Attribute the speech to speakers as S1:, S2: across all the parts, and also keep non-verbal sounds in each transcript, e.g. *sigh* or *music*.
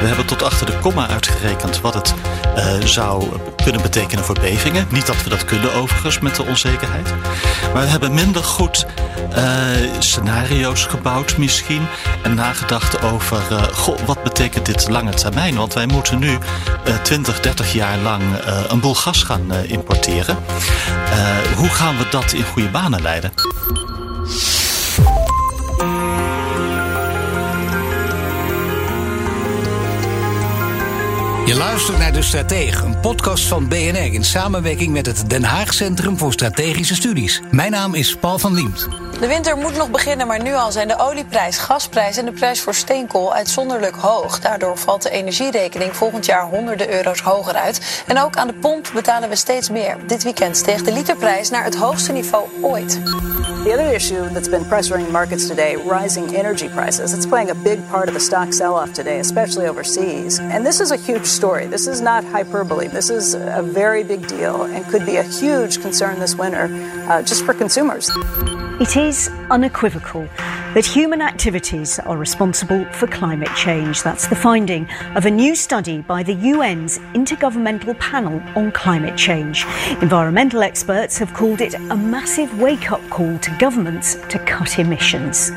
S1: We hebben tot achter de komma uitgerekend wat het uh, zou kunnen betekenen voor bevingen. Niet dat we dat kunnen overigens met de onzekerheid. Maar we hebben minder goed uh, scenario's gebouwd misschien. En nagedacht over goh, wat betekent dit lange termijn. Want wij moeten nu 20, 30 jaar lang een boel gas gaan importeren. hoe gaan we dat in goede banen leiden?
S2: Je luistert naar De Stratege, een podcast van BNR in samenwerking met het Den Haag Centrum voor Strategische Studies. Mijn naam is Paul van Liemt.
S3: De winter moet nog beginnen, maar nu al zijn de olieprijs, gasprijs en de prijs voor steenkool uitzonderlijk hoog. Daardoor valt de energierekening volgend jaar honderden euro's hoger uit. En ook aan de pomp betalen we steeds meer. Dit weekend steeg de literprijs naar het hoogste niveau ooit.
S4: The other issue that's been pressuring markets today, rising energy prices. It's playing a big part of the stock sell-off today, especially overseas. And this is a huge story. This is not hyperbole. This is a very big deal and could be a huge concern this winter uh, just for consumers.
S5: It is unequivocal that human activities are responsible for climate change. That's the finding of a new study by the UN's Intergovernmental Panel on Climate Change. Environmental experts have called it a massive wake up call to governments to cut emissions.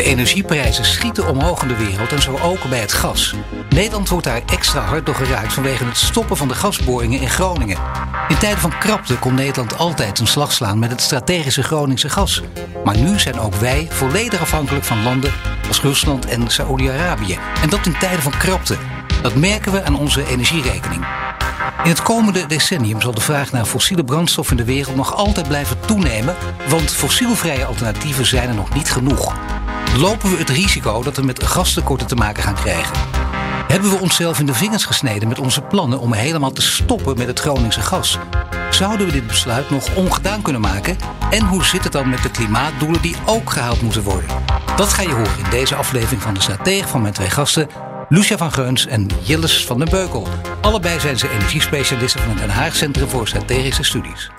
S2: De energieprijzen schieten omhoog in de wereld en zo ook bij het gas. Nederland wordt daar extra hard door geraakt vanwege het stoppen van de gasboringen in Groningen. In tijden van krapte kon Nederland altijd een slag slaan met het strategische Groningse gas. Maar nu zijn ook wij volledig afhankelijk van landen als Rusland en Saoedi-Arabië. En dat in tijden van krapte. Dat merken we aan onze energierekening. In het komende decennium zal de vraag naar fossiele brandstof in de wereld nog altijd blijven toenemen, want fossielvrije alternatieven zijn er nog niet genoeg. Lopen we het risico dat we met gastekorten te maken gaan krijgen? Hebben we onszelf in de vingers gesneden met onze plannen om helemaal te stoppen met het Groningse gas? Zouden we dit besluit nog ongedaan kunnen maken? En hoe zit het dan met de klimaatdoelen die ook gehaald moeten worden? Dat ga je horen in deze aflevering van de Stratege van mijn twee gasten, Lucia van Geuns en Jilles van den Beukel. Allebei zijn ze energiespecialisten van het Den Haag Centrum voor Strategische Studies.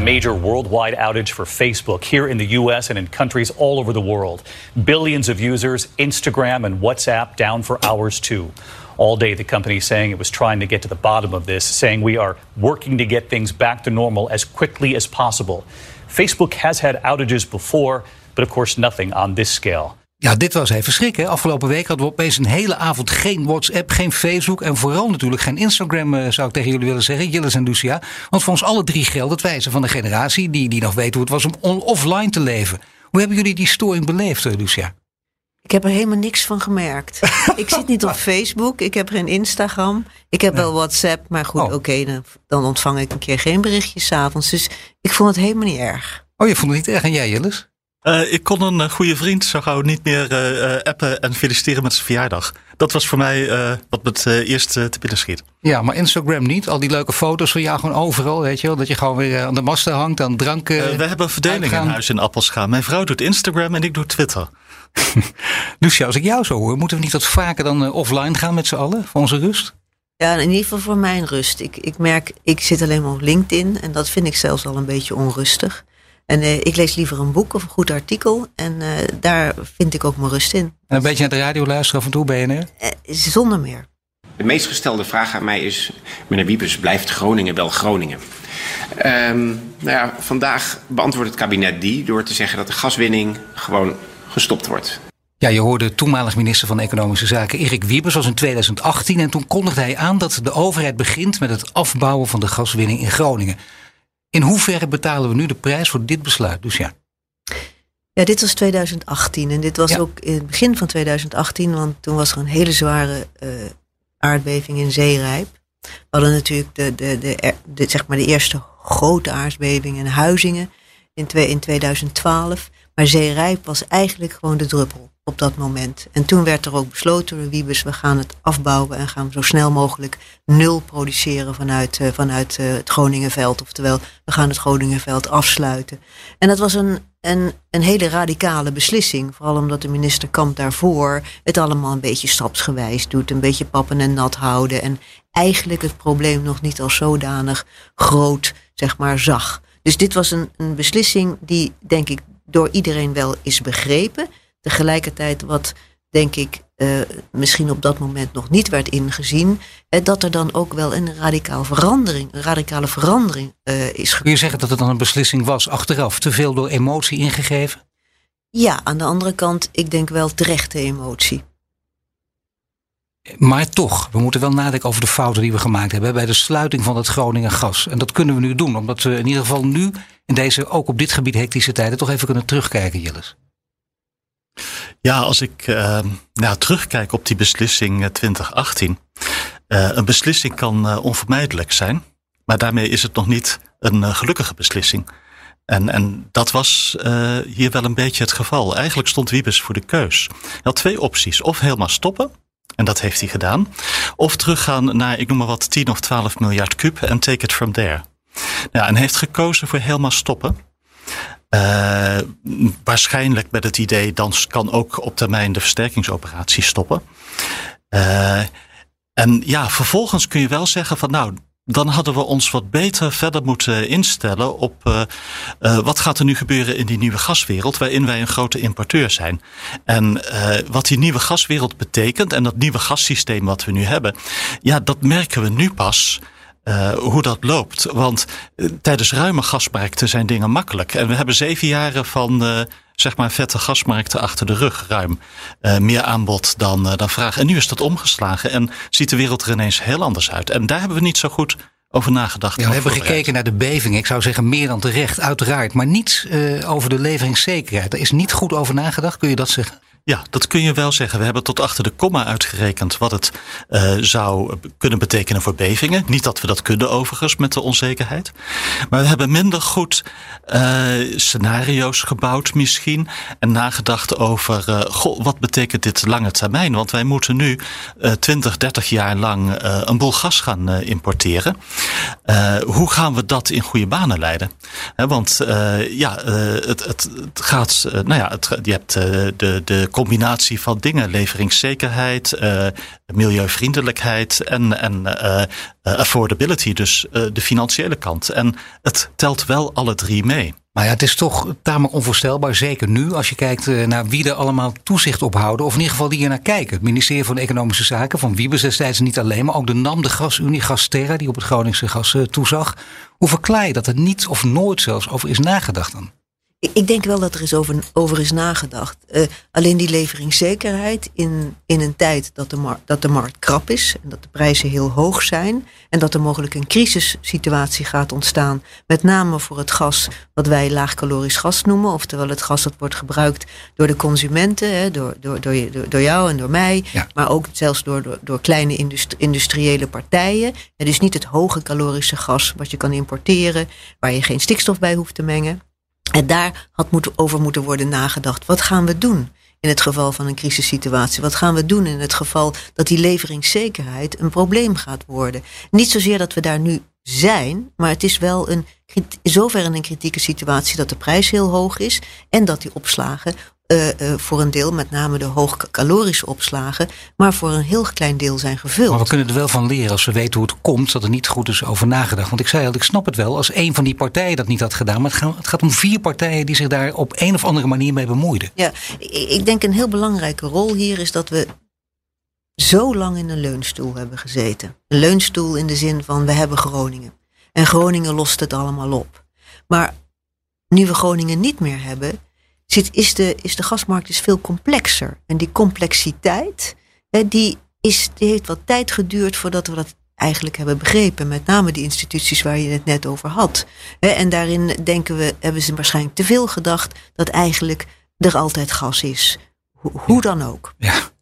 S6: Major worldwide outage for Facebook here in the US and in countries all over the world. Billions of users, Instagram and WhatsApp down for hours too. All day, the company saying it was trying to get to the bottom of this, saying we are working to get things back to normal as quickly as possible. Facebook has had outages before, but of course, nothing on this scale.
S2: Ja, dit was even schrikken. Afgelopen week hadden we opeens een hele avond geen WhatsApp, geen Facebook en vooral natuurlijk geen Instagram, eh, zou ik tegen jullie willen zeggen, Jillis en Lucia. Want voor ons alle drie geldt het wijzen van de generatie die, die nog weet hoe het was om offline te leven. Hoe hebben jullie die storing beleefd, eh, Lucia?
S7: Ik heb er helemaal niks van gemerkt. *laughs* ik zit niet op Facebook, ik heb geen Instagram. Ik heb wel WhatsApp, maar goed,
S2: Oh.
S7: oké, dan, dan ontvang ik een keer geen berichtjes 's avonds. Dus ik vond het helemaal niet erg.
S2: Oh, je vond het niet erg en jij, Jillis?
S1: Uh, ik kon een uh, goede vriend zo gauw niet meer uh, appen en feliciteren met zijn verjaardag. Dat was voor mij wat me het eerst te binnen schiet.
S2: Ja, maar Instagram niet. Al die leuke foto's van jou gewoon overal, weet je wel. Dat je gewoon weer aan de masten hangt, aan drank.
S1: we hebben een verdeling
S2: uitgaan.
S1: in huis in Appelscha. Mijn vrouw doet Instagram en ik doe Twitter. *laughs*
S2: Lucia, als ik jou zo hoor, moeten we niet wat vaker dan offline gaan met z'n allen? Voor onze rust?
S7: Ja, in ieder geval voor mijn rust. Ik, ik merk, ik zit alleen maar op LinkedIn en dat vind ik zelfs al een beetje onrustig. En uh, ik lees liever een boek of een goed artikel. En uh, daar vind ik ook mijn rust in.
S2: En een beetje naar de radio luisteren af en toe, BNR?
S7: Uh, zonder meer.
S8: De meest gestelde vraag aan mij is... meneer Wiepers, blijft Groningen wel Groningen? Um, nou ja, vandaag beantwoordt het kabinet die... door te zeggen dat de gaswinning gewoon gestopt wordt.
S2: Ja, je hoorde toenmalig minister van Economische Zaken Erik Wiebes was in 2018... en toen kondigde hij aan dat de overheid begint met het afbouwen van de gaswinning in Groningen... In hoeverre betalen we nu de prijs voor dit besluit, Dus ja.
S7: Ja, dit was 2018 en dit was
S2: Ja.
S7: ook in het begin van 2018, want toen was er een hele zware eh, aardbeving in Zeerijp. We hadden natuurlijk de, de, de, de, zeg maar de eerste grote aardbeving in Huizingen in, twee, in 2012. Maar Zeerijp was eigenlijk gewoon de druppel op dat moment. En toen werd er ook besloten door Wiebes, we gaan het afbouwen en gaan zo snel mogelijk nul produceren vanuit, uh, vanuit uh, het Groningenveld. Oftewel, we gaan het Groningenveld afsluiten. En dat was een, een, een hele radicale beslissing. Vooral omdat de minister Kamp daarvoor het allemaal een beetje stapsgewijs doet. Een beetje pappen en nat houden. En eigenlijk het probleem nog niet als zodanig groot, zeg maar, zag. Dus dit was een, een beslissing die, denk ik, door iedereen wel is begrepen. Tegelijkertijd wat, denk ik, uh, misschien op dat moment nog niet werd ingezien, eh, dat er dan ook wel een radicaal verandering, een radicale verandering uh, is gekomen.
S2: Kun je zeggen dat het dan een beslissing was achteraf, te veel door emotie ingegeven?
S7: Ja, aan de andere kant, ik denk wel terechte emotie.
S2: Maar toch, we moeten wel nadenken over de fouten die we gemaakt hebben bij de sluiting van het Groningen gas. En dat kunnen we nu doen, omdat we in ieder geval nu, in deze ook op dit gebied hectische tijden, toch even kunnen terugkijken, Jilles.
S1: Ja, als ik uh, nou, terugkijk op die beslissing 2018. Uh, een beslissing kan onvermijdelijk zijn, maar daarmee is het nog niet een gelukkige beslissing. En, en dat was hier wel een beetje het geval. Eigenlijk stond Wiebes voor de keus. Hij had twee opties. Of helemaal stoppen, en dat heeft hij gedaan. Of teruggaan naar, ik noem maar wat, 10 of 12 miljard kub en take it from there. En heeft gekozen voor helemaal stoppen. Uh, waarschijnlijk met het idee, dan kan ook op termijn de versterkingsoperatie stoppen. Uh, en ja, vervolgens kun je wel zeggen van nou, dan hadden we ons wat beter verder moeten instellen op uh, uh, wat gaat er nu gebeuren in die nieuwe gaswereld, waarin wij een grote importeur zijn. En uh, wat die nieuwe gaswereld betekent en dat nieuwe gassysteem wat we nu hebben, ja, dat merken we nu pas. Hoe dat loopt. Want tijdens ruime gasmarkten zijn dingen makkelijk. En we hebben zeven jaren van zeg maar vette gasmarkten achter de rug. Ruim meer aanbod dan, dan vraag. En nu is dat omgeslagen en ziet de wereld er ineens heel anders uit. En daar hebben we niet zo goed over nagedacht.
S2: Ja, we hebben gekeken naar de beving. Ik zou zeggen meer dan terecht, uiteraard. Maar niets over de leveringszekerheid. Er is niet goed over nagedacht, kun je dat zeggen?
S1: Ja, dat kun je wel zeggen. We hebben tot achter de komma uitgerekend wat het uh, zou kunnen betekenen voor bevingen. Niet dat we dat kunnen overigens met de onzekerheid. Maar we hebben minder goed uh, scenario's gebouwd misschien. En nagedacht over uh, wat betekent dit lange termijn? Want wij moeten nu 20, 30 jaar lang een boel gas gaan importeren. hoe gaan we dat in goede banen leiden? want ja, het, het, het, gaat, nou ja, je hebt de, de combinatie van dingen. Leveringszekerheid, uh, milieuvriendelijkheid en, en uh, affordability. Dus de financiële kant. En het telt wel alle drie mee.
S2: Maar ja, het is toch tamelijk onvoorstelbaar, zeker nu, als je kijkt naar wie er allemaal toezicht op houden, of in ieder geval die er naar kijken. Het ministerie van Economische Zaken, van Wiebes destijds niet alleen, maar ook de NAM, de Gasunie, Gasterra, die op het Groningse gas toezag. Hoe verklaar je dat er niet of nooit zelfs over is nagedacht dan?
S7: Ik denk wel dat er is over, over is nagedacht. Uh, alleen die leveringszekerheid in, in een tijd dat de, mar dat de markt krap is en dat de prijzen heel hoog zijn en dat er mogelijk een crisissituatie gaat ontstaan, met name voor het gas wat wij laagkalorisch gas noemen, oftewel het gas dat wordt gebruikt door de consumenten, hè, door, door, door, door, jou en door mij, ja. maar ook zelfs door, door, door kleine industri industriële partijen. Het is niet het hoge calorische gas wat je kan importeren, waar je geen stikstof bij hoeft te mengen. En daar had moeten, over moeten worden nagedacht. Wat gaan we doen in het geval van een crisissituatie? Wat gaan we doen in het geval dat die leveringszekerheid een probleem gaat worden? Niet zozeer dat we daar nu zijn, maar het is wel een, in zoverre een kritieke situatie dat de prijs heel hoog is en dat die opslagen uh, uh, voor een deel, met name de hoogcalorische opslagen, maar voor een heel klein deel zijn gevuld.
S2: Maar we kunnen er wel van leren als we weten hoe het komt dat er niet goed is over nagedacht. Want ik zei al, ik snap het wel als een van die partijen dat niet had gedaan, maar het gaat, het gaat om vier partijen die zich daar op een of andere manier mee bemoeiden.
S7: Ja, ik denk een heel belangrijke rol hier is dat we zo lang in een leunstoel hebben gezeten. Een leunstoel in de zin van we hebben Groningen. En Groningen lost het allemaal op. Maar nu we Groningen niet meer hebben, zit, is, de, is de gasmarkt is veel complexer. En die complexiteit, hè, die, is, die heeft wat tijd geduurd voordat we dat eigenlijk hebben begrepen. Met name die instituties waar je het net over had. En daarin denken we, hebben ze waarschijnlijk te veel gedacht dat eigenlijk er altijd gas is. Hoe dan ook.
S2: Ja.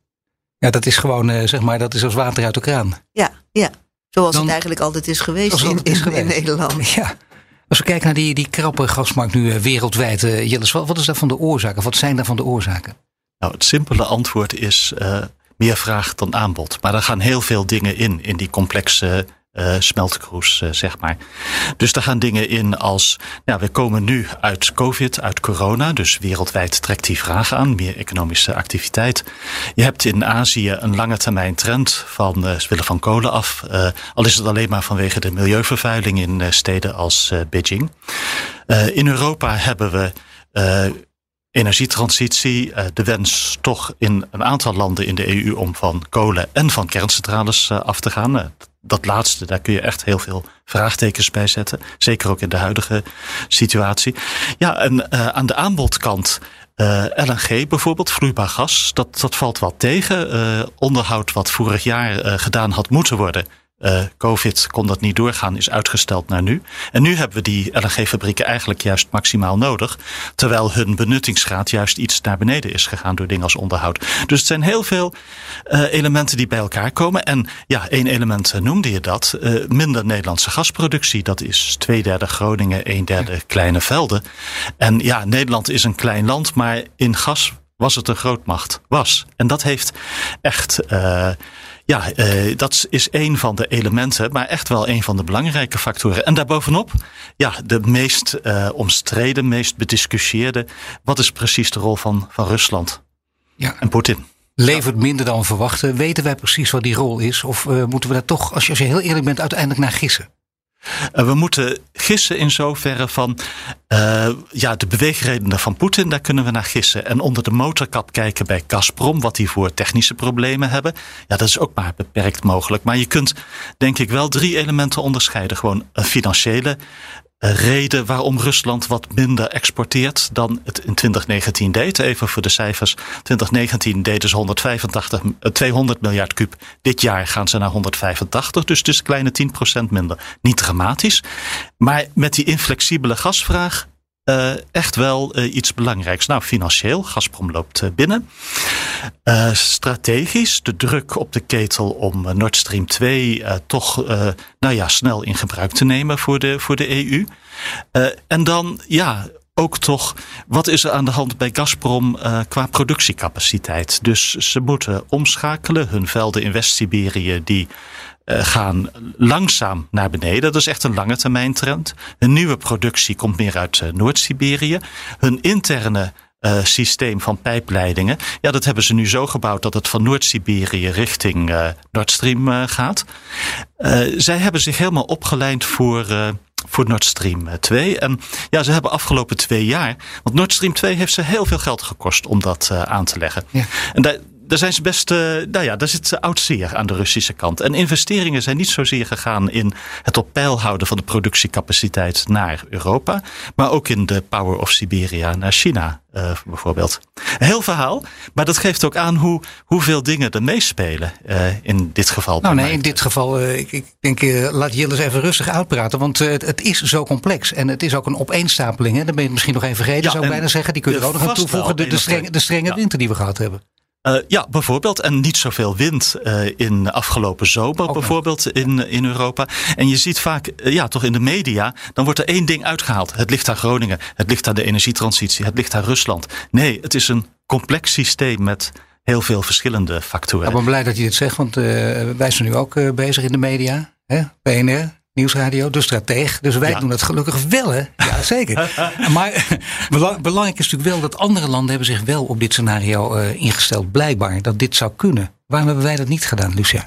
S2: Ja, dat is gewoon, uh, zeg maar, dat is als water uit de kraan.
S7: Ja, ja. Zoals het eigenlijk altijd is geweest in, is geweest. in, Nederland.
S2: Ja. Als we kijken naar die, die krappe gasmarkt nu uh, wereldwijd, uh, Jillis, wat, wat is daarvan de oorzaken? Wat zijn daarvan de oorzaken?
S1: Nou, het simpele antwoord is meer vraag dan aanbod. Maar er gaan heel veel dingen in, in die complexe uh, zeg maar. Dus daar gaan dingen in als, ja, we komen nu uit COVID, uit corona, dus wereldwijd trekt die vraag aan, meer economische activiteit. Je hebt in Azië een lange termijn trend van uh, willen van kolen af, al is het alleen maar vanwege de milieuvervuiling in steden als Beijing. in Europa hebben we energietransitie, de wens toch in een aantal landen in de EU om van kolen en van kerncentrales af te gaan dat laatste, daar kun je echt heel veel vraagtekens bij zetten. Zeker ook in de huidige situatie. Ja, en uh, aan de aanbodkant. Uh, LNG bijvoorbeeld, vloeibaar gas, dat, dat valt wat tegen. Uh, onderhoud wat vorig jaar gedaan had moeten worden, uh, COVID kon dat niet doorgaan, is uitgesteld naar nu. En nu hebben we die LNG-fabrieken eigenlijk juist maximaal nodig. Terwijl hun benuttingsgraad juist iets naar beneden is gegaan door dingen als onderhoud. Dus het zijn heel veel uh, elementen die bij elkaar komen. En ja, één element uh, noemde je dat. minder Nederlandse gasproductie. Dat is twee derde Groningen, een derde kleine velden. En ja, Nederland is een klein land, maar in gas was het een grootmacht. Was. En dat heeft echt ja, uh, dat is een van de elementen, maar echt wel een van de belangrijke factoren. En daarbovenop, ja, de meest uh, omstreden, meest bediscussieerde. Wat is precies de rol van, van Rusland ja. en Poetin?
S2: Levert minder dan verwachten. Weten wij precies wat die rol is? Of uh, moeten we daar toch, als je, als je heel eerlijk bent, uiteindelijk naar gissen?
S1: Uh, we moeten gissen in zoverre van uh, ja, de beweegredenen van Poetin, daar kunnen we naar gissen. En onder de motorkap kijken bij Gazprom, wat die voor technische problemen hebben. Ja, dat is ook maar beperkt mogelijk. Maar je kunt denk ik wel drie elementen onderscheiden. Gewoon financiële reden waarom Rusland wat minder exporteert dan het in 2019 deed. Even voor de cijfers. 2019 deden ze 185, 200 miljard kub. Dit jaar gaan ze naar 185, dus een kleine 10% minder. Niet dramatisch. Maar met die inflexibele gasvraag uh, echt wel uh, iets belangrijks. Nou, financieel, Gazprom loopt uh, binnen. strategisch, de druk op de ketel om Nord Stream 2 toch nou ja, snel in gebruik te nemen voor de, voor de EU. en dan, ja, ook toch, wat is er aan de hand bij Gazprom qua productiecapaciteit? Dus ze moeten omschakelen. Hun velden in West-Siberië, die gaan langzaam naar beneden. Dat is echt een lange termijn trend. Een nieuwe productie komt meer uit uh, Noord-Siberië. Hun interne uh, systeem van pijpleidingen. Ja, dat hebben ze nu zo gebouwd dat het van Noord-Siberië richting uh, Nord Stream uh, gaat. zij hebben zich helemaal opgeleid voor, voor Nord Stream 2. En ja, ze hebben afgelopen twee jaar. Want Nord Stream 2 heeft ze heel veel geld gekost om dat aan te leggen. Ja. En daar daar zijn ze best, uh, nou ja, daar zit oud zeer aan de Russische kant. En investeringen zijn niet zozeer gegaan in het op peil houden van de productiecapaciteit naar Europa, maar ook in de Power of Siberia naar China uh, bijvoorbeeld. Een heel verhaal, maar dat geeft ook aan hoe, hoeveel dingen er meespelen uh, in dit geval.
S2: Nou nee, in dit geval, ik, ik, denk, laat Jilles even rustig uitpraten, want het, het, is zo complex en het is ook een opeenstapeling. Hè? Dan ben je misschien nog even vergeten, zou ik bijna zeggen. Die kun je er ook nog aan toevoegen, de, de, strenge, de strenge ja. winter die we gehad hebben.
S1: Uh, ja, bijvoorbeeld. En niet zoveel wind uh, in afgelopen zomer, bijvoorbeeld in, in Europa. En je ziet vaak, uh, ja, toch in de media, dan wordt er één ding uitgehaald. Het ligt aan Groningen, het ligt aan de energietransitie, het ligt aan Rusland. Nee, het is een complex systeem met heel veel verschillende factoren.
S2: Ik ben blij dat je dit zegt, want wij zijn nu ook bezig in de media. Hè? BNR, Nieuwsradio, de strateeg. Dus wij doen dat gelukkig wel, hè? Ja, zeker. *laughs* maar belangrijk is natuurlijk wel dat andere landen hebben zich wel op dit scenario uh, ingesteld. Blijkbaar dat dit zou kunnen. Waarom hebben wij dat niet gedaan, Lucia?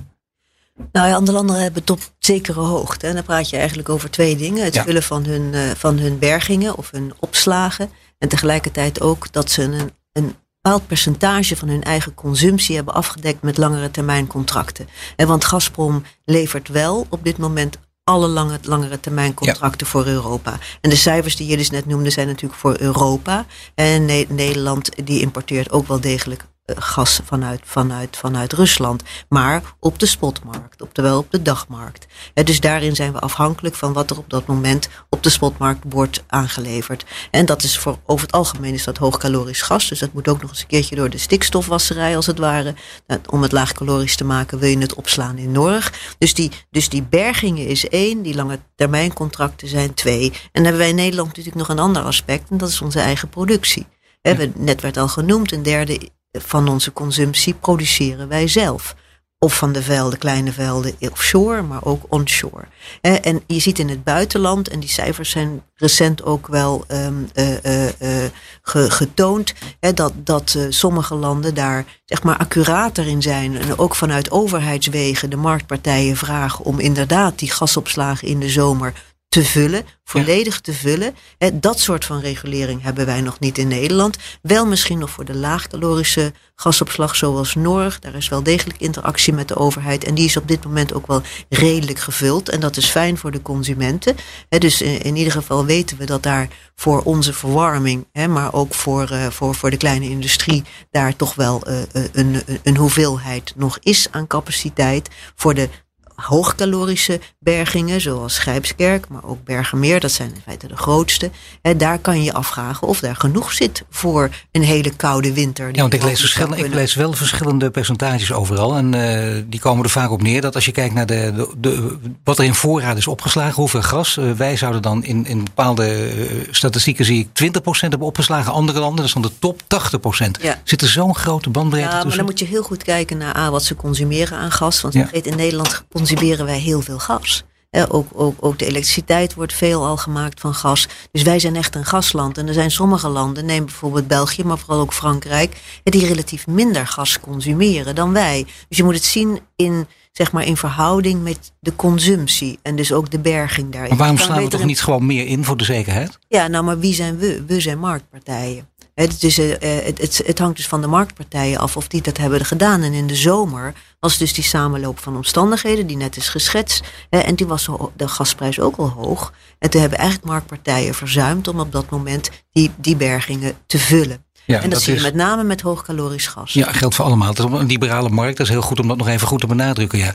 S7: Nou ja, andere landen hebben het op zekere hoogte. En dan praat je eigenlijk over twee dingen. Het vullen van hun, uh, van hun bergingen of hun opslagen. En tegelijkertijd ook dat ze een, een bepaald percentage van hun eigen consumptie hebben afgedekt met langere termijn contracten. En want Gazprom levert wel op dit moment alle lange, langere termijn contracten voor Europa. En de cijfers die je dus net noemde zijn natuurlijk voor Europa. En Nederland die importeert ook wel degelijk gas vanuit, vanuit, vanuit Rusland, maar op de spotmarkt, oftewel op de dagmarkt. dus daarin zijn we afhankelijk van wat er op dat moment op de spotmarkt wordt aangeleverd. En dat is voor over het algemeen is dat hoogkalorisch gas, dus dat moet ook nog eens een keertje door de stikstofwasserij als het ware. Nou, om het laagkalorisch te maken wil je het opslaan in Norg. Dus die, dus die bergingen is één, die lange termijn contracten zijn twee. En dan hebben wij in Nederland natuurlijk nog een ander aspect en dat is onze eigen productie. Ja. Net werd al genoemd, een derde van onze consumptie produceren wij zelf. Of van de velden, kleine velden offshore, maar ook onshore. En je ziet in het buitenland, en die cijfers zijn recent ook wel um, uh, uh, getoond, dat, dat sommige landen daar zeg maar accurater in zijn. En ook vanuit overheidswegen de marktpartijen vragen om inderdaad die gasopslagen in de zomer te vullen, volledig te vullen. dat soort van regulering hebben wij nog niet in Nederland. Wel misschien nog voor de laagcalorische gasopslag zoals Noord. Daar is wel degelijk interactie met de overheid. En die is op dit moment ook wel redelijk gevuld. En dat is fijn voor de consumenten. dus in, ieder geval weten we dat daar voor onze verwarming, maar ook voor, uh, voor, voor de kleine industrie, daar toch wel uh, een, een hoeveelheid nog is aan capaciteit. Voor de hoogcalorische bergingen, zoals Grijpskerk, maar ook Bergenmeer, dat zijn in feite de grootste. Hè, daar kan je je afvragen of daar genoeg zit voor een hele koude winter.
S2: Ja, want ik lees, ik lees wel verschillende percentages overal. En uh, die komen er vaak op neer dat als je kijkt naar de, de, de wat er in voorraad is opgeslagen, hoeveel gras. Uh, wij zouden dan in, in bepaalde uh, statistieken zie ik 20% hebben opgeslagen. Andere landen, dat is dan de top 80%. Ja. Zit er zo'n grote bandbreedte
S7: ja, maar dan moet je heel goed kijken naar A, wat ze consumeren aan gas. Want ja. in Nederland consumeren wij heel veel gas. ook, ook, ook de elektriciteit wordt veel al gemaakt van gas. Dus wij zijn echt een gasland. En er zijn sommige landen, neem bijvoorbeeld België, maar vooral ook Frankrijk, die relatief minder gas consumeren dan wij. Dus je moet het zien in, zeg maar, in verhouding met de consumptie en dus ook de berging daarin.
S2: Maar waarom slaan we toch niet gewoon meer in voor de zekerheid?
S7: Ja, nou, maar wie zijn we? We zijn marktpartijen. Het, is, uh, het, het, het, hangt dus van de marktpartijen af of die dat hebben gedaan. En in de zomer was dus die samenloop van omstandigheden die net is geschetst. en toen was de gasprijs ook al hoog. En toen hebben eigenlijk marktpartijen verzuimd om op dat moment die, die bergingen te vullen. Ja, en dat, zie je met name met hoogkalorisch gas.
S2: Ja, geldt voor allemaal. Het is een liberale markt. Dat is heel goed om dat nog even goed te benadrukken. Ja.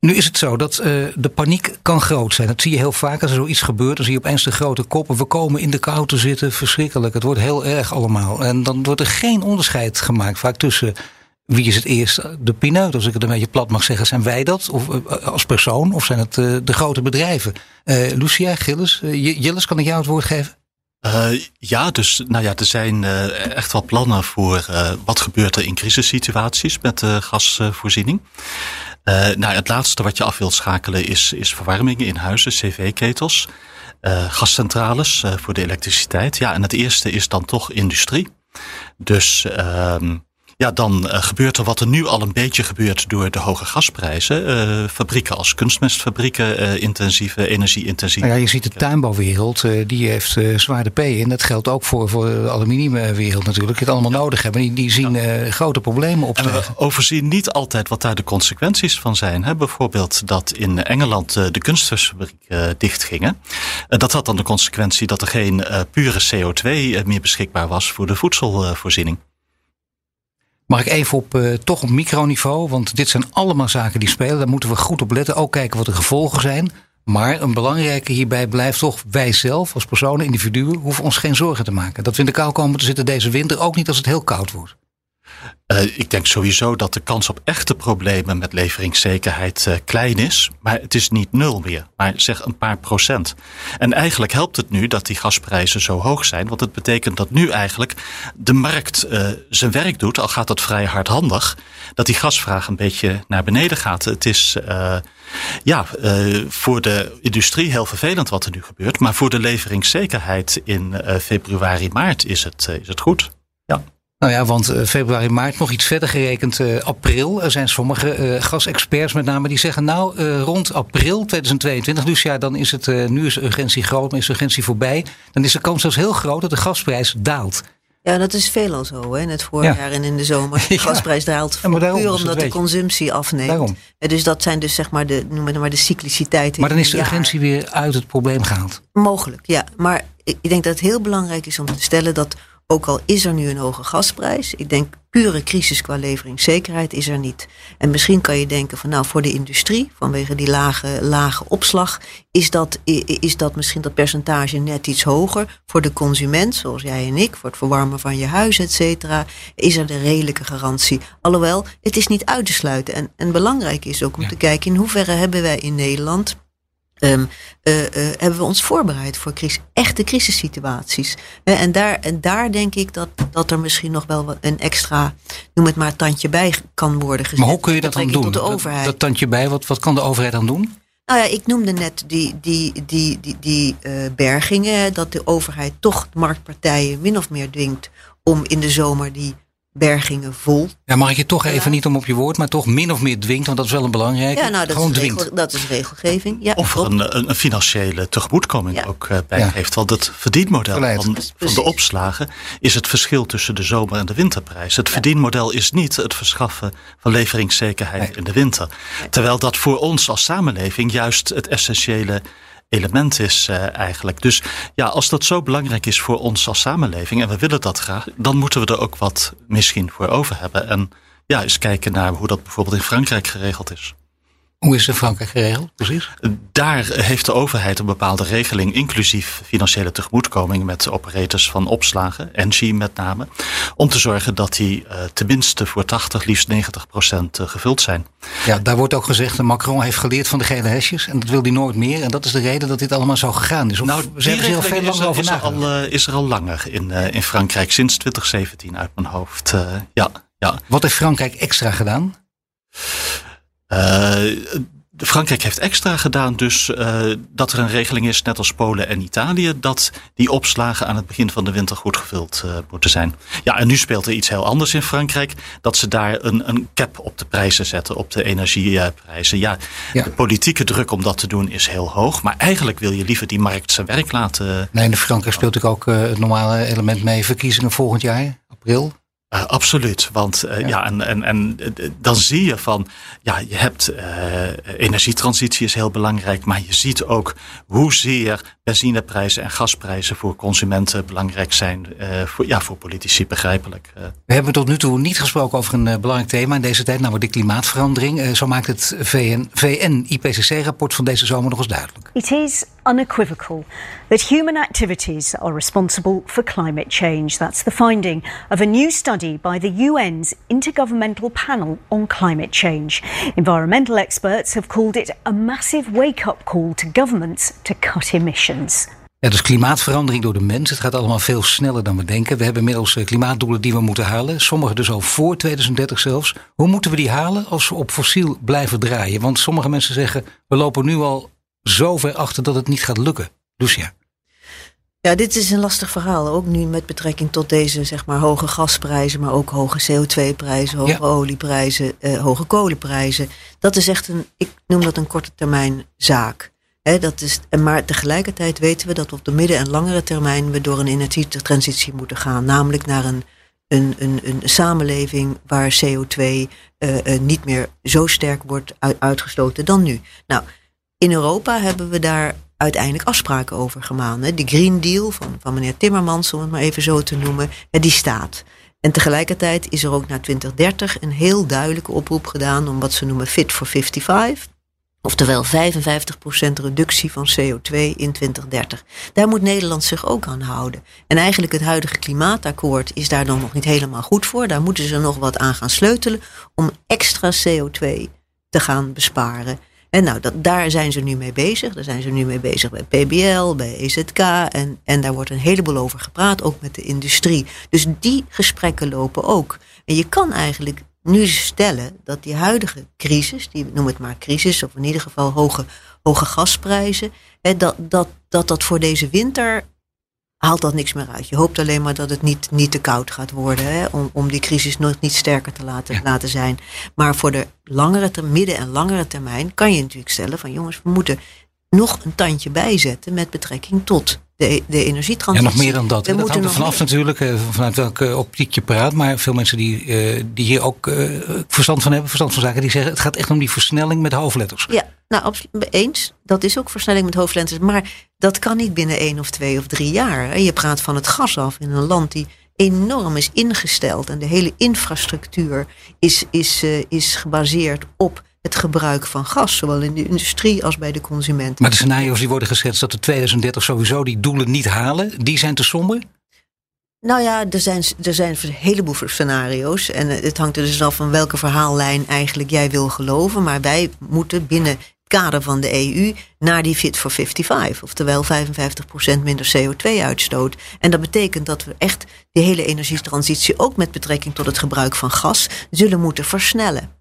S2: Nu is het zo dat uh, de paniek kan groot zijn. Dat zie je heel vaak. Als er zoiets gebeurt, dan zie je opeens de grote koppen. We komen in de kou te zitten. Verschrikkelijk. Het wordt heel erg allemaal. En dan wordt er geen onderscheid gemaakt vaak tussen wie is het eerst de pineut, als ik het een beetje plat mag zeggen. Zijn wij dat of, uh, als persoon of zijn het uh, de grote bedrijven? Uh, Lucia, Gilles, Jilles, kan ik jou het woord geven?
S1: Uh, ja, dus nou ja, er zijn uh, echt wel plannen voor uh, wat gebeurt er in crisissituaties met de gasvoorziening. Nou, het laatste wat je af wilt schakelen is, is verwarming in huizen, cv-ketels, gascentrales voor de elektriciteit. Ja, en het eerste is dan toch industrie. Dus ehm, ja, dan uh, gebeurt er wat er nu al een beetje gebeurt door de hoge gasprijzen. Uh, fabrieken als kunstmestfabrieken, uh, intensieve, energie-intensieve.
S2: Nou ja, je ziet de tuinbouwwereld, die heeft zwaar de P in. Dat geldt ook voor, voor de aluminiumwereld natuurlijk. Die het allemaal nodig hebben. Die, die zien grote problemen op.
S1: En we overzien niet altijd wat daar de consequenties van zijn. Hè? Bijvoorbeeld dat in Engeland de kunstmestfabrieken dichtgingen. dat had dan de consequentie dat er geen pure CO2 meer beschikbaar was voor de voedselvoorziening.
S2: Mag ik even op, uh, toch op microniveau, want dit zijn allemaal zaken die spelen. Daar moeten we goed op letten. Ook kijken wat de gevolgen zijn. Maar een belangrijke hierbij blijft toch wij zelf als personen, individuen, hoeven ons geen zorgen te maken. Dat we in de kou komen te zitten deze winter, ook niet als het heel koud wordt.
S1: Uh, ik denk sowieso dat de kans op echte problemen met leveringszekerheid uh, klein is. Maar het is niet nul meer, maar zeg een paar procent. En eigenlijk helpt het nu dat die gasprijzen zo hoog zijn. Want het betekent dat nu eigenlijk de markt uh, zijn werk doet, al gaat dat vrij hardhandig. Dat die gasvraag een beetje naar beneden gaat. Het is ja, voor de industrie heel vervelend wat er nu gebeurt. Maar voor de leveringszekerheid in februari, maart is het, is het goed. Ja.
S2: Nou ja, want uh, februari, maart nog iets verder gerekend. Uh, april. Er zijn sommige uh, gasexperts met name die zeggen... nou, rond april 2022, dus ja, dan is het... nu is de urgentie groot, maar is de urgentie voorbij. Dan is de kans zelfs heel groot dat de gasprijs daalt.
S7: Ja, dat is veelal zo, hè? in het voorjaar en in de zomer. De *laughs* gasprijs daalt ja, puur omdat de consumptie afneemt. Daarom. Dus dat zijn dus zeg maar de, noem het maar de cycliciteiten.
S2: Maar dan is de urgentie weer uit het probleem gehaald.
S7: Mogelijk, ja. Maar ik denk dat het heel belangrijk is om te stellen dat ook al is er nu een hoge gasprijs, ik denk pure crisis qua leveringszekerheid is er niet. En misschien kan je denken van nou voor de industrie, vanwege die lage, lage opslag, is dat, is dat misschien dat percentage net iets hoger. Voor de consument, zoals jij en ik, voor het verwarmen van je huis, et cetera, is er de redelijke garantie. Alhoewel, het is niet uit te sluiten. En, en belangrijk is ook om te kijken in hoeverre hebben wij in Nederland Um, uh, uh, hebben we ons voorbereid voor crisis, echte crisissituaties. Uh, en, daar, en daar denk ik dat, dat er misschien nog wel een extra, noem het maar, tandje bij kan worden gezet.
S2: Maar hoe kun je dat dan doen? De overheid. Dat, dat, tandje bij, wat, wat kan de overheid dan doen?
S7: Nou ja, ik noemde net die, die, die, die, die bergingen, dat de overheid toch marktpartijen min of meer dwingt om in de zomer die bergingen vol.
S2: Ja, mag ik je toch even niet om op je woord, maar toch min of meer dwingt, want dat is wel een belangrijke.
S7: Ja, nou, dat, Gewoon is, regel, dat is regelgeving. Ja,
S1: of er een, een, financiële tegemoetkoming ook uh, bij heeft. Want het verdienmodel van, van, de opslagen is het verschil tussen de zomer- en de winterprijs. Het verdienmodel is niet het verschaffen van leveringszekerheid in de winter. Terwijl dat voor ons als samenleving juist het essentiële element is uh, eigenlijk. Dus ja, als dat zo belangrijk is voor ons als samenleving en we willen dat graag, dan moeten we er ook wat misschien voor over hebben. En ja, eens kijken naar hoe dat bijvoorbeeld in Frankrijk geregeld is.
S2: Hoe is het in Frankrijk geregeld, precies?
S1: Daar heeft de overheid een bepaalde regeling, inclusief financiële tegemoetkoming met operators van opslagen, Engie met name, om te zorgen dat die uh, tenminste voor 80, liefst 90 procent uh, gevuld zijn.
S2: Ja, daar wordt ook gezegd, dat Macron heeft geleerd van de gele hesjes en dat wil hij nooit meer. En dat is de reden dat dit allemaal zo gegaan is. Of
S1: nou, ze hebben heel veel langer over is er, al, uh, is er al langer in, in Frankrijk, sinds 2017 uit mijn hoofd. ja, ja.
S2: Wat heeft Frankrijk extra gedaan?
S1: Uh, Frankrijk heeft extra gedaan dus uh, dat er een regeling is, net als Polen en Italië, dat die opslagen aan het begin van de winter goed gevuld uh, moeten zijn. Ja, en nu speelt er iets heel anders in Frankrijk, dat ze daar een, een cap op de prijzen zetten, op de energieprijzen. Ja, ja, de politieke druk om dat te doen is heel hoog, maar eigenlijk wil je liever die markt zijn werk laten.
S2: Nee, in Frankrijk speelt ook het normale element mee, verkiezingen volgend jaar, april.
S1: Uh, absoluut, want uh, ja. ja, en, en, en dan zie je van, ja, je hebt uh, energietransitie is heel belangrijk, maar je ziet ook hoezeer benzineprijzen en gasprijzen voor consumenten belangrijk zijn, voor, ja, voor politici begrijpelijk.
S2: We hebben tot nu toe niet gesproken over een belangrijk thema in deze tijd, namelijk de klimaatverandering. zo maakt het VN, VN IPCC-rapport van deze zomer nog eens duidelijk.
S5: It is unequivocal that human activities are responsible for climate change. That's the finding of a new study by the UN's Intergovernmental Panel on Climate Change. Environmental experts have called it a massive wake up call to governments to cut emissions.
S2: Ja, dus klimaatverandering door de mens. Het gaat allemaal veel sneller dan we denken. We hebben inmiddels eh, klimaatdoelen die we moeten halen. Sommige dus al voor 2030 zelfs. Hoe moeten we die halen als we op fossiel blijven draaien? Want sommige mensen zeggen, we lopen nu al zo ver achter dat het niet gaat lukken. Lucia.
S7: Ja, dit is een lastig verhaal. Ook nu met betrekking tot deze zeg maar, hoge gasprijzen, maar ook hoge CO2-prijzen, hoge olieprijzen, eh, hoge kolenprijzen. Dat is echt een, ik noem dat een korte termijn zaak. He, dat is, maar tegelijkertijd weten we dat op de midden- en langere termijn we door een energietransitie moeten gaan. Namelijk naar een, een, een, een samenleving waar CO2 uh, uh, niet meer zo sterk wordt uitgestoten dan nu. Nou, in Europa hebben we daar uiteindelijk afspraken over gemaakt. De Green Deal van, van meneer Timmermans, om het maar even zo te noemen, die staat. En tegelijkertijd is er ook naar 2030 een heel duidelijke oproep gedaan om wat ze noemen Fit for 55. Oftewel 55% reductie van CO2 in 2030. Daar moet Nederland zich ook aan houden. En eigenlijk het huidige klimaatakkoord is daar dan nog niet helemaal goed voor. Daar moeten ze nog wat aan gaan sleutelen om extra CO2 te gaan besparen. En nou, dat, daar zijn ze nu mee bezig. Daar zijn ze nu mee bezig bij PBL, bij EZK. En, en daar wordt een heleboel over gepraat, ook met de industrie. Dus die gesprekken lopen ook. En je kan eigenlijk nu stellen dat die huidige crisis, die noem het maar crisis, of in ieder geval hoge, hoge gasprijzen, hè, dat, dat, dat dat voor deze winter haalt dat niks meer uit. Je hoopt alleen maar dat het niet, niet te koud gaat worden. Hè, om, om die crisis nog niet sterker te laten, laten zijn. Maar voor de langere, midden- en langere termijn kan je natuurlijk stellen van jongens, we moeten nog een tandje bijzetten met betrekking tot de, de energietransitie.
S2: Ja, nog meer dan dat. We dat hangt er vanaf natuurlijk, eh, vanuit welke optiek je praat. Maar veel mensen die, uh, die hier ook uh, verstand van hebben, verstand van zaken, die zeggen het gaat echt om die versnelling met hoofdletters.
S7: Ja, nou, eens. Dat is ook versnelling met hoofdletters. Maar dat kan niet binnen één of twee of drie jaar. Je praat van het gas af in een land die enorm is ingesteld. En de hele infrastructuur is, is, is gebaseerd op het gebruik van gas, zowel in de industrie als bij de consument.
S2: Maar de scenario's die worden geschetst dat we 2030 sowieso die doelen niet halen, die zijn te somber?
S7: Nou ja, er zijn, er zijn een heleboel scenario's. En het hangt er dus af van welke verhaallijn eigenlijk jij wil geloven. Maar wij moeten binnen het kader van de EU naar die Fit for 55. Oftewel 55% minder CO2-uitstoot. En dat betekent dat we echt de hele energietransitie, ook met betrekking tot het gebruik van gas, zullen moeten versnellen.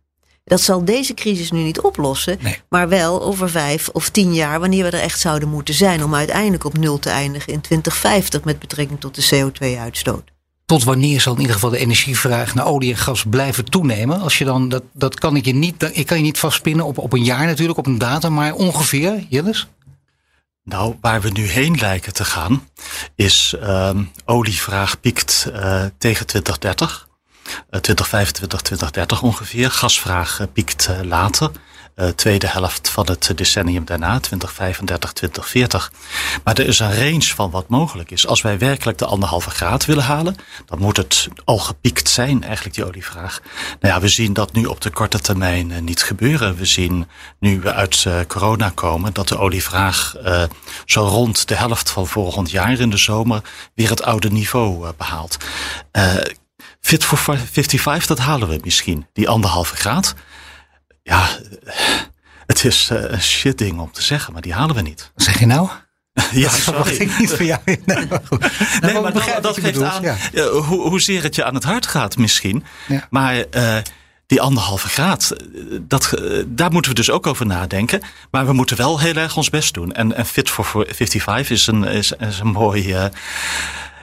S7: Dat zal deze crisis nu niet oplossen, maar wel over vijf of tien jaar, wanneer we er echt zouden moeten zijn om uiteindelijk op nul te eindigen in 2050 met betrekking tot de CO2-uitstoot.
S2: Tot wanneer zal in ieder geval de energievraag naar olie en gas blijven toenemen? Als je dan, dat, dat kan ik je niet, ik kan je niet vastpinnen op, op een jaar natuurlijk, op een datum, maar ongeveer, Jillis?
S1: Nou, waar we nu heen lijken te gaan, is uh, olievraag piekt uh, tegen 2030. 2025, 2030 ongeveer. Gasvraag eh, piekt eh, later. Tweede helft van het decennium daarna, 2035, 2040. Maar er is een range van wat mogelijk is. Als wij werkelijk de anderhalve graad willen halen, dan moet het al gepiekt zijn, eigenlijk die olievraag. Nou ja, we zien dat nu op de korte termijn niet gebeuren. We zien nu we uit corona komen dat de olievraag zo rond de helft van volgend jaar in de zomer weer het oude niveau behaalt. Fit for 55, dat halen we misschien. Die anderhalve graad. Ja, het is uh, een shit ding om te zeggen, maar die halen we niet.
S2: Wat zeg je nou? *laughs*
S1: ja,
S2: dat verwacht ik niet van jou. *laughs* Nee, maar, goed.
S1: nee, nou, maar dat, dat geeft aan ja. hoe, hoezeer het je aan het hart gaat misschien. Ja. Maar uh, die anderhalve graad, dat, daar moeten we dus ook over nadenken. Maar we moeten wel heel erg ons best doen. En, en Fit for 55 is een, is, is een mooi...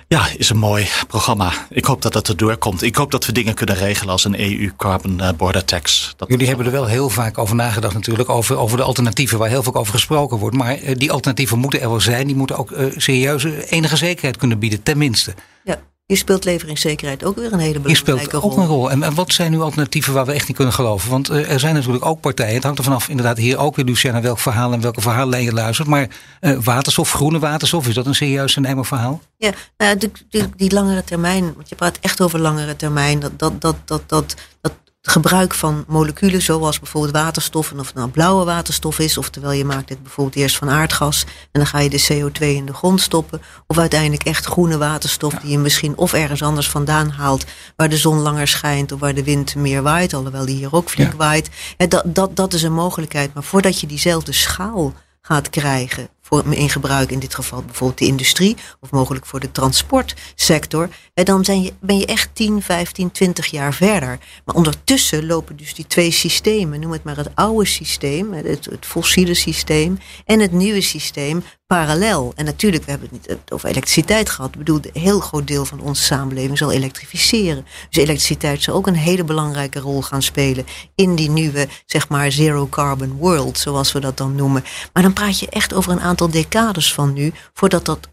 S1: Ja, is een mooi programma. Ik hoop dat dat erdoor komt. Ik hoop dat we dingen kunnen regelen als een EU Carbon eh, Border Tax.
S2: Dat Jullie hebben er wel heel vaak over nagedacht natuurlijk. Over, over de alternatieven waar heel veel over gesproken wordt. Maar uh, die alternatieven moeten er wel zijn. Die moeten ook uh, serieuze enige zekerheid kunnen bieden, tenminste.
S7: Ja. Hier speelt leveringszekerheid ook weer een hele belangrijke rol.
S2: Hier speelt ook een rol. En, en, wat zijn nu alternatieven waar we echt niet kunnen geloven? Want uh, er zijn natuurlijk ook partijen. Het hangt er vanaf inderdaad hier ook weer, Luciana, welk verhaal en welke verhaallijn je luistert. Maar uh, waterstof, groene waterstof, is dat een serieus en verhaal?
S7: Ja, nou, die, die, die, langere termijn, want je praat echt over langere termijn. Dat, dat, dat, dat, dat, dat het gebruik van moleculen, zoals bijvoorbeeld waterstof, en of het nou blauwe waterstof is, oftewel je maakt het bijvoorbeeld eerst van aardgas en dan ga je de CO2 in de grond stoppen, of uiteindelijk echt groene waterstof die je misschien of ergens anders vandaan haalt, waar de zon langer schijnt of waar de wind meer waait, alhoewel die hier ook flink ja. waait. Dat, dat, dat is een mogelijkheid, maar voordat je diezelfde schaal gaat krijgen voor in gebruik, in dit geval bijvoorbeeld de industrie of mogelijk voor de transportsector, dan zijn ben je echt 10, 15, 20 jaar verder. Maar ondertussen lopen dus die twee systemen, noem het maar het oude systeem, het, het fossiele systeem en het nieuwe systeem, parallel. En natuurlijk, we hebben het niet over elektriciteit gehad. Ik bedoel, een heel groot deel van onze samenleving zal elektrificeren. Dus elektriciteit zal ook een hele belangrijke rol gaan spelen in die nieuwe, zeg maar, zero carbon world, zoals we dat dan noemen. Maar dan praat je echt over een aantal decades van nu, voordat dat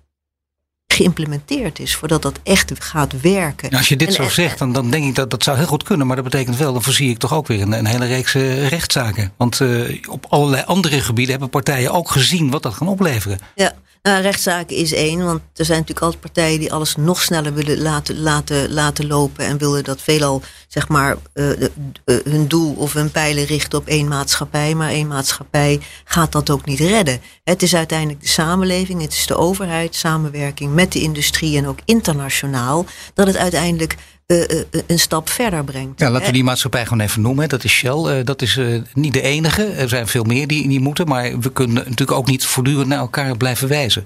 S7: geïmplementeerd is, voordat dat echt gaat werken.
S2: Nou, als je dit en, zo zegt, dan, dan denk ik dat dat zou heel goed kunnen. Maar dat betekent wel, dan voorzie ik toch ook weer een, een hele reeks uh, rechtszaken. Want uh, op allerlei andere gebieden hebben partijen ook gezien wat dat kan opleveren.
S7: Ja, nou, rechtszaken is één, want er zijn natuurlijk altijd partijen die alles nog sneller willen laten, laten, laten lopen en willen dat veelal zeg maar uh, uh, hun doel of hun pijlen richten op één maatschappij, maar één maatschappij gaat dat ook niet redden. Het is uiteindelijk de samenleving, het is de overheid, samenwerking met de industrie en ook internationaal, dat het uiteindelijk een stap verder brengt.
S2: Ja, laten we die maatschappij gewoon even noemen. Dat is Shell. Dat is niet de enige. Er zijn veel meer die, die moeten. Maar we kunnen natuurlijk ook niet voortdurend naar elkaar blijven wijzen.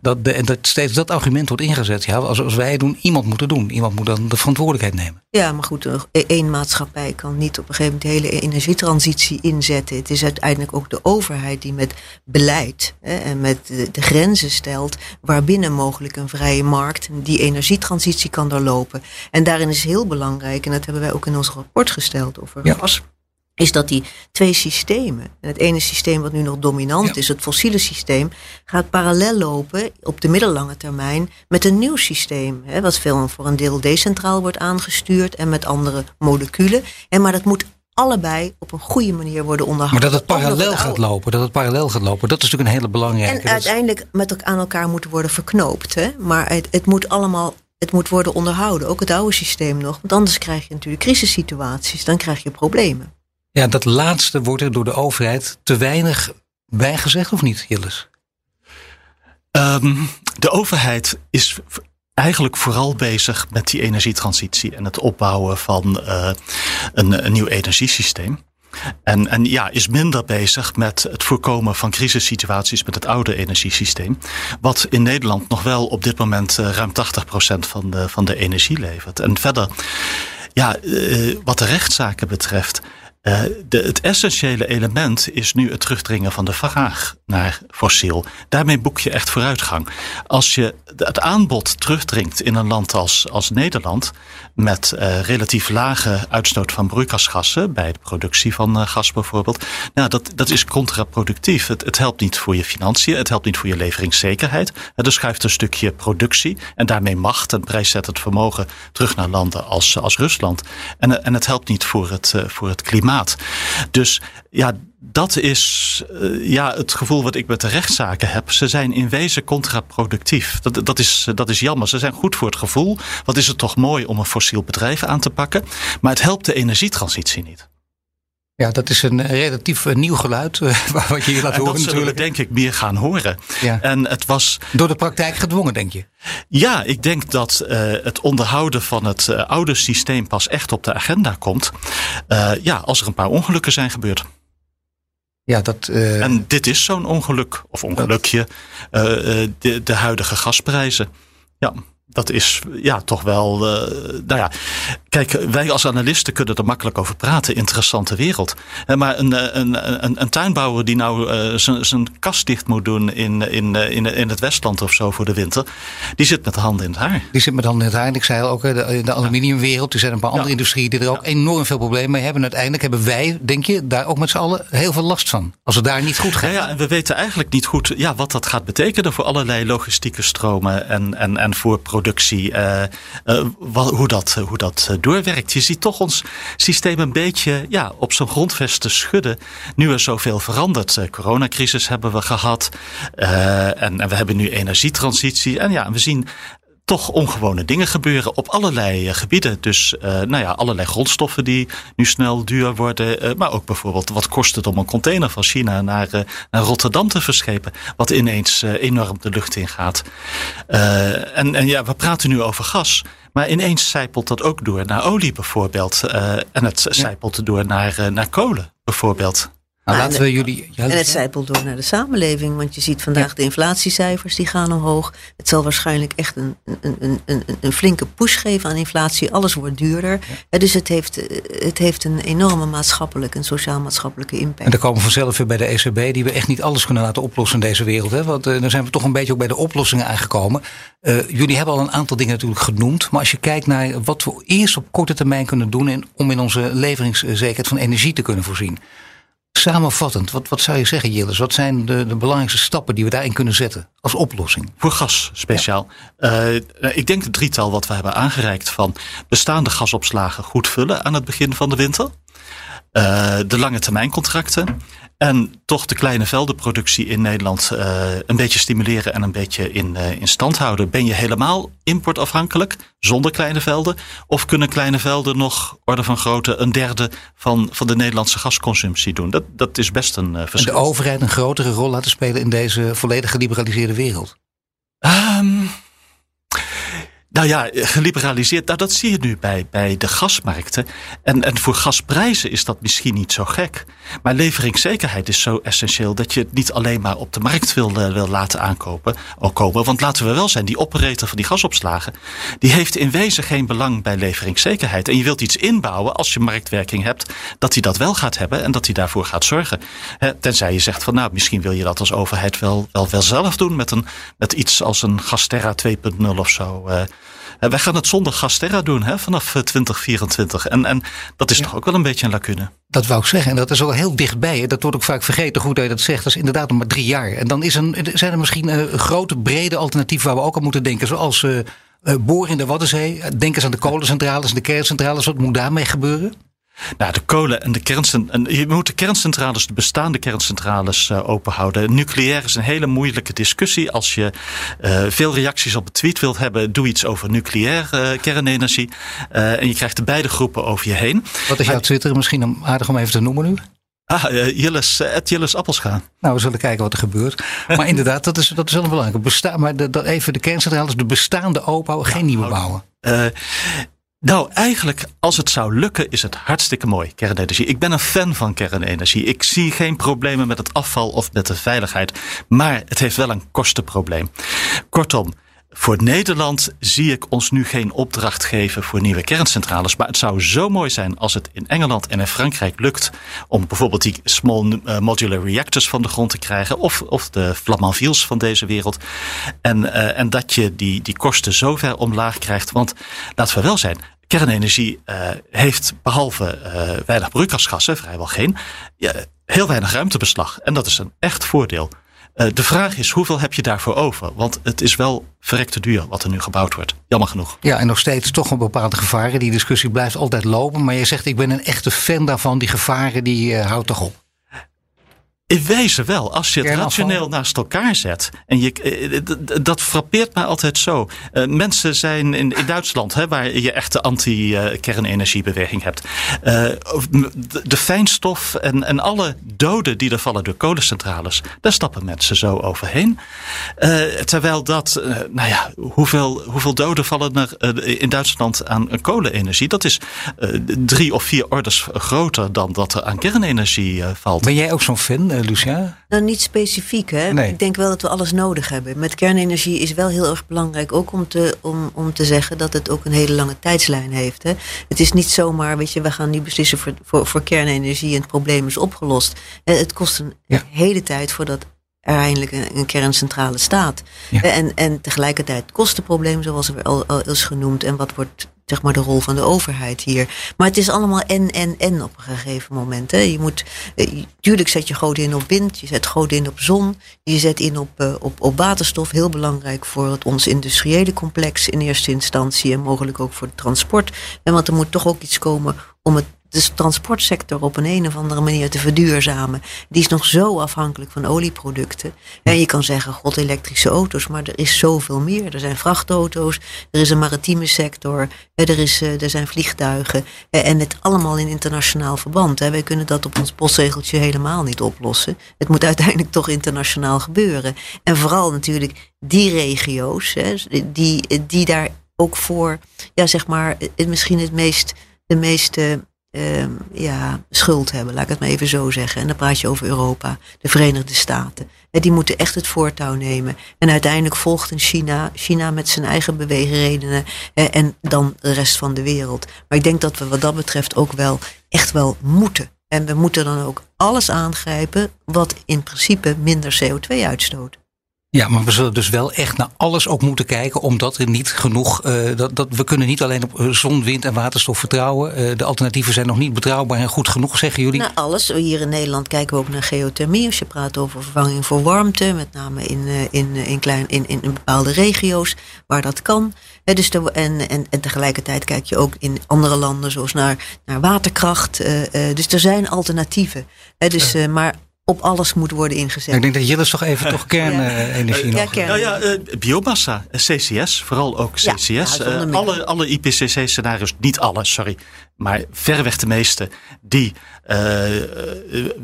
S2: Dat, de, en dat steeds dat argument wordt ingezet. Ja, als, als wij doen, iemand moet het doen. Iemand moet dan de verantwoordelijkheid nemen.
S7: Ja, maar goed, één maatschappij kan niet op een gegeven moment de hele energietransitie inzetten. Het is uiteindelijk ook de overheid die met beleid hè, en met de, de, grenzen stelt waarbinnen mogelijk een vrije markt die energietransitie kan doorlopen. En daarin is heel belangrijk, en dat hebben wij ook in ons rapport gesteld over
S2: ja.
S7: Is dat die twee systemen, en het ene systeem wat nu nog dominant ja. is, het fossiele systeem, gaat parallel lopen op de middellange termijn met een nieuw systeem, hè, wat veel voor een deel decentraal wordt aangestuurd en met andere moleculen. En maar dat moet allebei op een goede manier worden onderhouden.
S2: Maar dat het parallel gaat lopen, dat het parallel gaat lopen, dat is natuurlijk een hele belangrijke.
S7: En uiteindelijk met aan elkaar moeten worden verknoopt. Hè? Maar het, het moet allemaal het moet worden onderhouden, ook het oude systeem nog. Want anders krijg je natuurlijk crisissituaties, dan krijg je problemen.
S2: Ja, dat laatste wordt er door de overheid te weinig bijgezegd, of niet, Jilles?
S1: Um, de overheid is eigenlijk vooral bezig met die energietransitie en het opbouwen van uh, een, een nieuw energiesysteem. En, en ja, is minder bezig met het voorkomen van crisissituaties met het oude energiesysteem. Wat in Nederland nog wel op dit moment uh, ruim 80% van de, van de energie levert. En verder, ja, uh, wat de rechtszaken betreft. Uh, het essentiële element is nu het terugdringen van de vraag naar fossiel. Daarmee boek je echt vooruitgang. Als je het aanbod terugdringt in een land als, als Nederland, met uh, relatief lage uitstoot van broeikasgassen bij de productie van uh, gas bijvoorbeeld, nou, dat, dat is contraproductief. Het, het helpt niet voor je financiën, het helpt niet voor je leveringszekerheid. Er schuift een stukje productie en daarmee macht en prijszettend vermogen terug naar landen als, als Rusland. En, en het helpt niet voor het, voor het klimaat. Dus ja, dat is uh, ja, het gevoel wat ik met de rechtszaken heb. Ze zijn in wezen contraproductief. Dat, dat, is, dat is jammer. Ze zijn goed voor het gevoel. Wat is het toch mooi om een fossiel bedrijf aan te pakken. Maar het helpt de energietransitie niet.
S2: Ja, dat is een relatief nieuw geluid *laughs* uh, wat je hier laat
S1: en
S2: horen.
S1: Dat zullen we denk ik meer gaan horen.
S2: Ja.
S1: En het was
S2: door de praktijk gedwongen, denk je?
S1: Ja, ik denk dat uh, het onderhouden van het uh, oude systeem pas echt op de agenda komt. ja, als er een paar ongelukken zijn gebeurd.
S2: Ja, dat,
S1: En dit is zo'n ongeluk, of ongelukje, de, de huidige gasprijzen. Ja dat is ja, toch wel. Uh, nou ja, kijk, wij als analisten kunnen er makkelijk over praten. Interessante wereld. Maar een, een, een, een tuinbouwer die nou uh, zijn kast dicht moet doen in, in, in, in het Westland of zo voor de winter, die zit met de handen in het haar.
S2: Die zit met de handen in het haar. En ik zei ook, de, de aluminiumwereld, er zijn een paar andere ja. industrieën die er ook enorm veel problemen mee hebben. En uiteindelijk hebben wij, denk je, daar ook met z'n allen heel veel last van. Als het daar niet goed gaat.
S1: Ja, ja, en we weten eigenlijk niet goed ja, wat dat gaat betekenen voor allerlei logistieke stromen en, en, en voor productie. Uh, uh, wat, hoe dat, hoe dat doorwerkt. Je ziet toch ons systeem een beetje ja, op zijn grondvesten schudden. Nu er zoveel verandert. coronacrisis hebben we gehad. En, en, we hebben nu energietransitie. En ja, we zien toch ongewone dingen gebeuren op allerlei uh, gebieden. Dus nou ja, allerlei grondstoffen die nu snel duur worden. Maar ook bijvoorbeeld wat kost het om een container van China naar, naar Rotterdam te verschepen. Wat ineens enorm de lucht in gaat. en, en ja, we praten nu over gas. Maar ineens zijpelt dat ook door naar olie bijvoorbeeld. en het zijpelt door naar, naar kolen bijvoorbeeld.
S2: Nou, laten we jullie.
S7: Ja, en het zijpelt door naar de samenleving. Want je ziet vandaag ja. de inflatiecijfers die gaan omhoog. Het zal waarschijnlijk echt een, een, een, een, een flinke push geven aan inflatie. Alles wordt duurder. Ja. Dus het heeft, het heeft een enorme maatschappelijke en sociaal-maatschappelijke impact.
S2: En dan komen we vanzelf weer bij de ECB, die we echt niet alles kunnen laten oplossen in deze wereld. Hè? Want uh, dan zijn we toch een beetje ook bij de oplossingen aangekomen. Uh, jullie hebben al een aantal dingen natuurlijk genoemd. Maar als je kijkt naar wat we eerst op korte termijn kunnen doen. Om in onze leveringszekerheid van energie te kunnen voorzien. Samenvattend, wat, wat zou je zeggen, Jilles? Wat zijn de, de belangrijkste stappen die we daarin kunnen zetten als oplossing?
S1: Voor gas speciaal. Ja. Uh, ik denk het drietal wat we hebben aangereikt van bestaande gasopslagen goed vullen aan het begin van de winter. Uh, de lange termijn contracten. En toch de kleine veldenproductie in Nederland uh, een beetje stimuleren en een beetje in, uh, in stand houden. Ben je helemaal importafhankelijk zonder kleine velden? Of kunnen kleine velden nog orde van grootte een derde van, van de Nederlandse gasconsumptie doen? Dat, dat is best een uh, verschil.
S2: En de overheid een grotere rol laten spelen in deze volledig geliberaliseerde wereld?
S1: Um, nou ja, geliberaliseerd, nou dat zie je nu bij, bij de gasmarkten. En, en voor gasprijzen is dat misschien niet zo gek. Maar leveringszekerheid is zo essentieel dat je het niet alleen maar op de markt wil, uh, wil laten aankopen. Ook komen. Want laten we wel zijn, die operator van die gasopslagen, die heeft in wezen geen belang bij leveringszekerheid. En je wilt iets inbouwen als je marktwerking hebt, dat hij dat wel gaat hebben en dat hij daarvoor gaat zorgen. Tenzij je zegt van nou, misschien wil je dat als overheid wel, wel, zelf doen met, een, met iets als een Gasterra 2.0 of zo. Uh, wij gaan het zonder Gasterra doen hè, vanaf 2024. En, en dat is ja. toch ook wel een beetje een lacune.
S2: Dat wou ik zeggen. En dat is al heel dichtbij. Dat wordt ook vaak vergeten. Goed dat je dat zegt. Dat is inderdaad nog maar drie jaar. En dan is een, zijn er misschien uh, grote, brede alternatieven waar we ook aan moeten denken. Zoals uh, boren in de Waddenzee. Denk eens aan de kolencentrales en de kerncentrales. Wat moet daarmee gebeuren?
S1: Nou, de kolen en de kerncentrales. Je moet de kerncentrales, de bestaande kerncentrales, uh, openhouden. Nucleair is een hele moeilijke discussie. Als je uh, veel reacties op een tweet wilt hebben, doe iets over nucleair uh, kernenergie. en je krijgt de beide groepen over je heen.
S2: Wat is jouw Twitter misschien aardig om even te noemen nu?
S1: Ah, Jilles, uh, Jilles Appelscha.
S2: Nou, we zullen kijken wat er gebeurt. Maar inderdaad, dat is, dat is wel belangrijk. Besta maar de, de, even de kerncentrales, de bestaande opbouwen, geen nieuwe bouwen.
S1: Uh, nou, eigenlijk, als het zou lukken, is het hartstikke mooi, kernenergie. Ik ben een fan van kernenergie. Ik zie geen problemen met het afval of met de veiligheid. Maar het heeft wel een kostenprobleem. Kortom, voor Nederland zie ik ons nu geen opdracht geven voor nieuwe kerncentrales. Maar het zou zo mooi zijn als het in Engeland en in Frankrijk lukt om bijvoorbeeld die small modular reactors van de grond te krijgen. Of, of de Flamanvilles van deze wereld. En, uh, en dat je die, die kosten zo ver omlaag krijgt. Want laten we wel zijn, kernenergie uh, heeft behalve uh, weinig broeikasgassen, vrijwel geen, heel weinig ruimtebeslag. En dat is een echt voordeel. Uh, de vraag is, hoeveel heb je daarvoor over? Want het is wel verrekte duur wat er nu gebouwd wordt. Jammer genoeg.
S2: Ja, en nog steeds toch een bepaalde gevaren. Die discussie blijft altijd lopen. Maar je zegt, ik ben een echte fan daarvan. Die gevaren, die houdt toch op?
S1: In wezen wel. Als je het rationeel naast elkaar zet. En je, dat frappeert mij altijd zo. Uh, mensen zijn in, in Duitsland, hè, waar je echt de anti-kernenergiebeweging hebt. Uh, de, de, fijnstof en, en alle doden die er vallen door kolencentrales. Daar stappen mensen zo overheen. Uh, terwijl dat, nou ja, hoeveel, hoeveel doden vallen er in Duitsland aan kolenenergie? Dat is drie of vier orders groter dan dat er aan kernenergie valt.
S2: Ben jij ook zo'n fan? Lucia?
S7: Nou, niet specifiek. Hè? Nee. Ik denk wel dat we alles nodig hebben. Met kernenergie is wel heel erg belangrijk ook om te, om, om te zeggen dat het ook een hele lange tijdslijn heeft. Hè? Het is niet zomaar, weet je, we gaan nu beslissen voor, voor, voor kernenergie en het probleem is opgelost. Het kost een ja. hele tijd voordat er eindelijk een, kerncentrale staat. Ja. En, en tegelijkertijd kostenprobleem, zoals er al, al is genoemd. En wat wordt zeg maar de rol van de overheid hier. Maar het is allemaal en, en, en op een gegeven moment. Hè. Je moet, tuurlijk zet je groot in op wind, je zet groot in op zon, je zet in op, uh, op, op waterstof. Heel belangrijk voor het, ons industriële complex in eerste instantie en mogelijk ook voor het transport. En want er moet toch ook iets komen om het de transportsector op een, een of andere manier te verduurzamen. Die is nog zo afhankelijk van olieproducten. En je kan zeggen, god, elektrische auto's, maar er is zoveel meer. Er zijn vrachtauto's, er is een maritieme sector, er, is, er zijn vliegtuigen. En het allemaal in internationaal verband. Wij kunnen dat op ons postzegeltje helemaal niet oplossen. Het moet uiteindelijk toch internationaal gebeuren. En vooral natuurlijk die regio's, die, die daar ook voor, ja, zeg maar, misschien het meest, de meeste uh, ja, schuld hebben, laat ik het maar even zo zeggen. En dan praat je over Europa, de Verenigde Staten. En die moeten echt het voortouw nemen. En uiteindelijk volgt in China, China met zijn eigen beweegredenen en dan de rest van de wereld. Maar ik denk dat we wat dat betreft ook wel echt wel moeten. En we moeten dan ook alles aangrijpen wat in principe minder CO2 uitstoot.
S2: Ja, maar we zullen dus wel echt naar alles ook moeten kijken, omdat er niet genoeg. Uh, dat, dat, we kunnen niet alleen op zon, wind en waterstof vertrouwen. Uh, de alternatieven zijn nog niet betrouwbaar en goed genoeg, zeggen jullie.
S7: Nou, alles. Hier in Nederland kijken we ook naar geothermie. Als je praat over vervanging voor warmte, met name in, in, in, klein, in, in bepaalde regio's waar dat kan. dus de, en, en, en tegelijkertijd kijk je ook in andere landen, zoals naar, naar waterkracht. dus er zijn alternatieven. dus, maar op alles moet worden ingezet.
S2: ik denk dat Jillis toch even toch kernenergie
S1: ja.
S2: nog...
S1: Ja, nou ja, uh, biomassa, CCS, vooral ook CCS. Ja, uh, alle, alle IPCC-scenario's, niet alle, sorry, maar verreweg de meeste... die uh,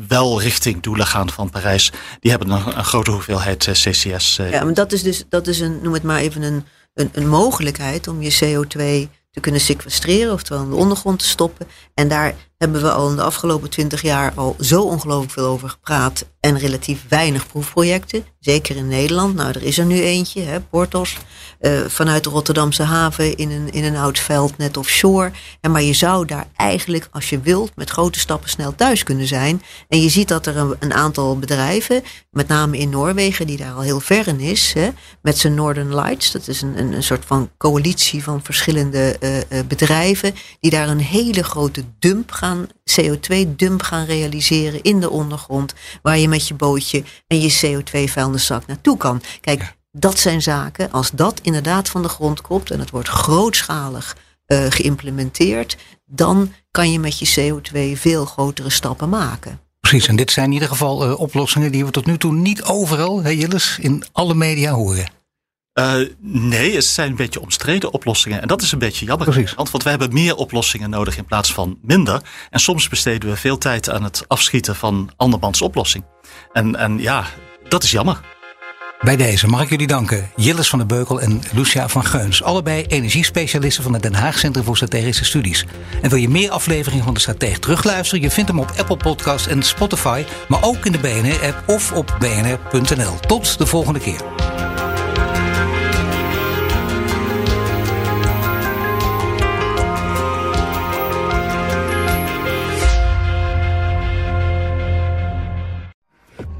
S1: wel richting doelen gaan van Parijs... die hebben een, een grote hoeveelheid CCS.
S7: ja, maar dat is dus, dat is een, noem het maar even een, een, een mogelijkheid om je CO2 te kunnen sequestreren, oftewel in de ondergrond te stoppen. En daar hebben we al in de afgelopen twintig jaar al zo ongelooflijk veel over gepraat. En relatief weinig proefprojecten. Zeker in Nederland. Nou, er is er nu eentje, hè, Portos. Uh, vanuit de Rotterdamse haven in een, in een oud veld net offshore. En maar je zou daar eigenlijk, als je wilt, met grote stappen snel thuis kunnen zijn. En je ziet dat er een, een aantal bedrijven, met name in Noorwegen, die daar al heel ver in is. Hè, met zijn Northern Lights. Dat is een, een, een soort van coalitie van verschillende uh, uh, bedrijven. Die daar een hele grote dump gaan CO2-dump gaan realiseren in de ondergrond. Waar je met je bootje en je CO2-vuilniszak naartoe kan. Kijk, dat zijn zaken, als dat inderdaad van de grond komt en het wordt grootschalig uh, geïmplementeerd, dan kan je met je CO2 veel grotere stappen maken.
S2: Precies, en dit zijn in ieder geval uh, oplossingen die we tot nu toe niet overal, hè Jilles, in alle media horen.
S1: Uh, nee, het zijn een beetje omstreden oplossingen. En dat is een beetje jammer.
S2: Precies.
S1: Want, we hebben meer oplossingen nodig in plaats van minder. En soms besteden we veel tijd aan het afschieten van andermans oplossing. En, en ja, dat is jammer.
S2: Bij deze mag ik jullie danken. Jilles van der Beukel en Lucia van Geuns. Allebei energiespecialisten van het Den Haag Centrum voor Strategische Studies. En wil je meer afleveringen van de Stratege terugluisteren? Je vindt hem op Apple Podcast en Spotify. Maar ook in de BNR-app of op bnr.nl. Tot de volgende keer.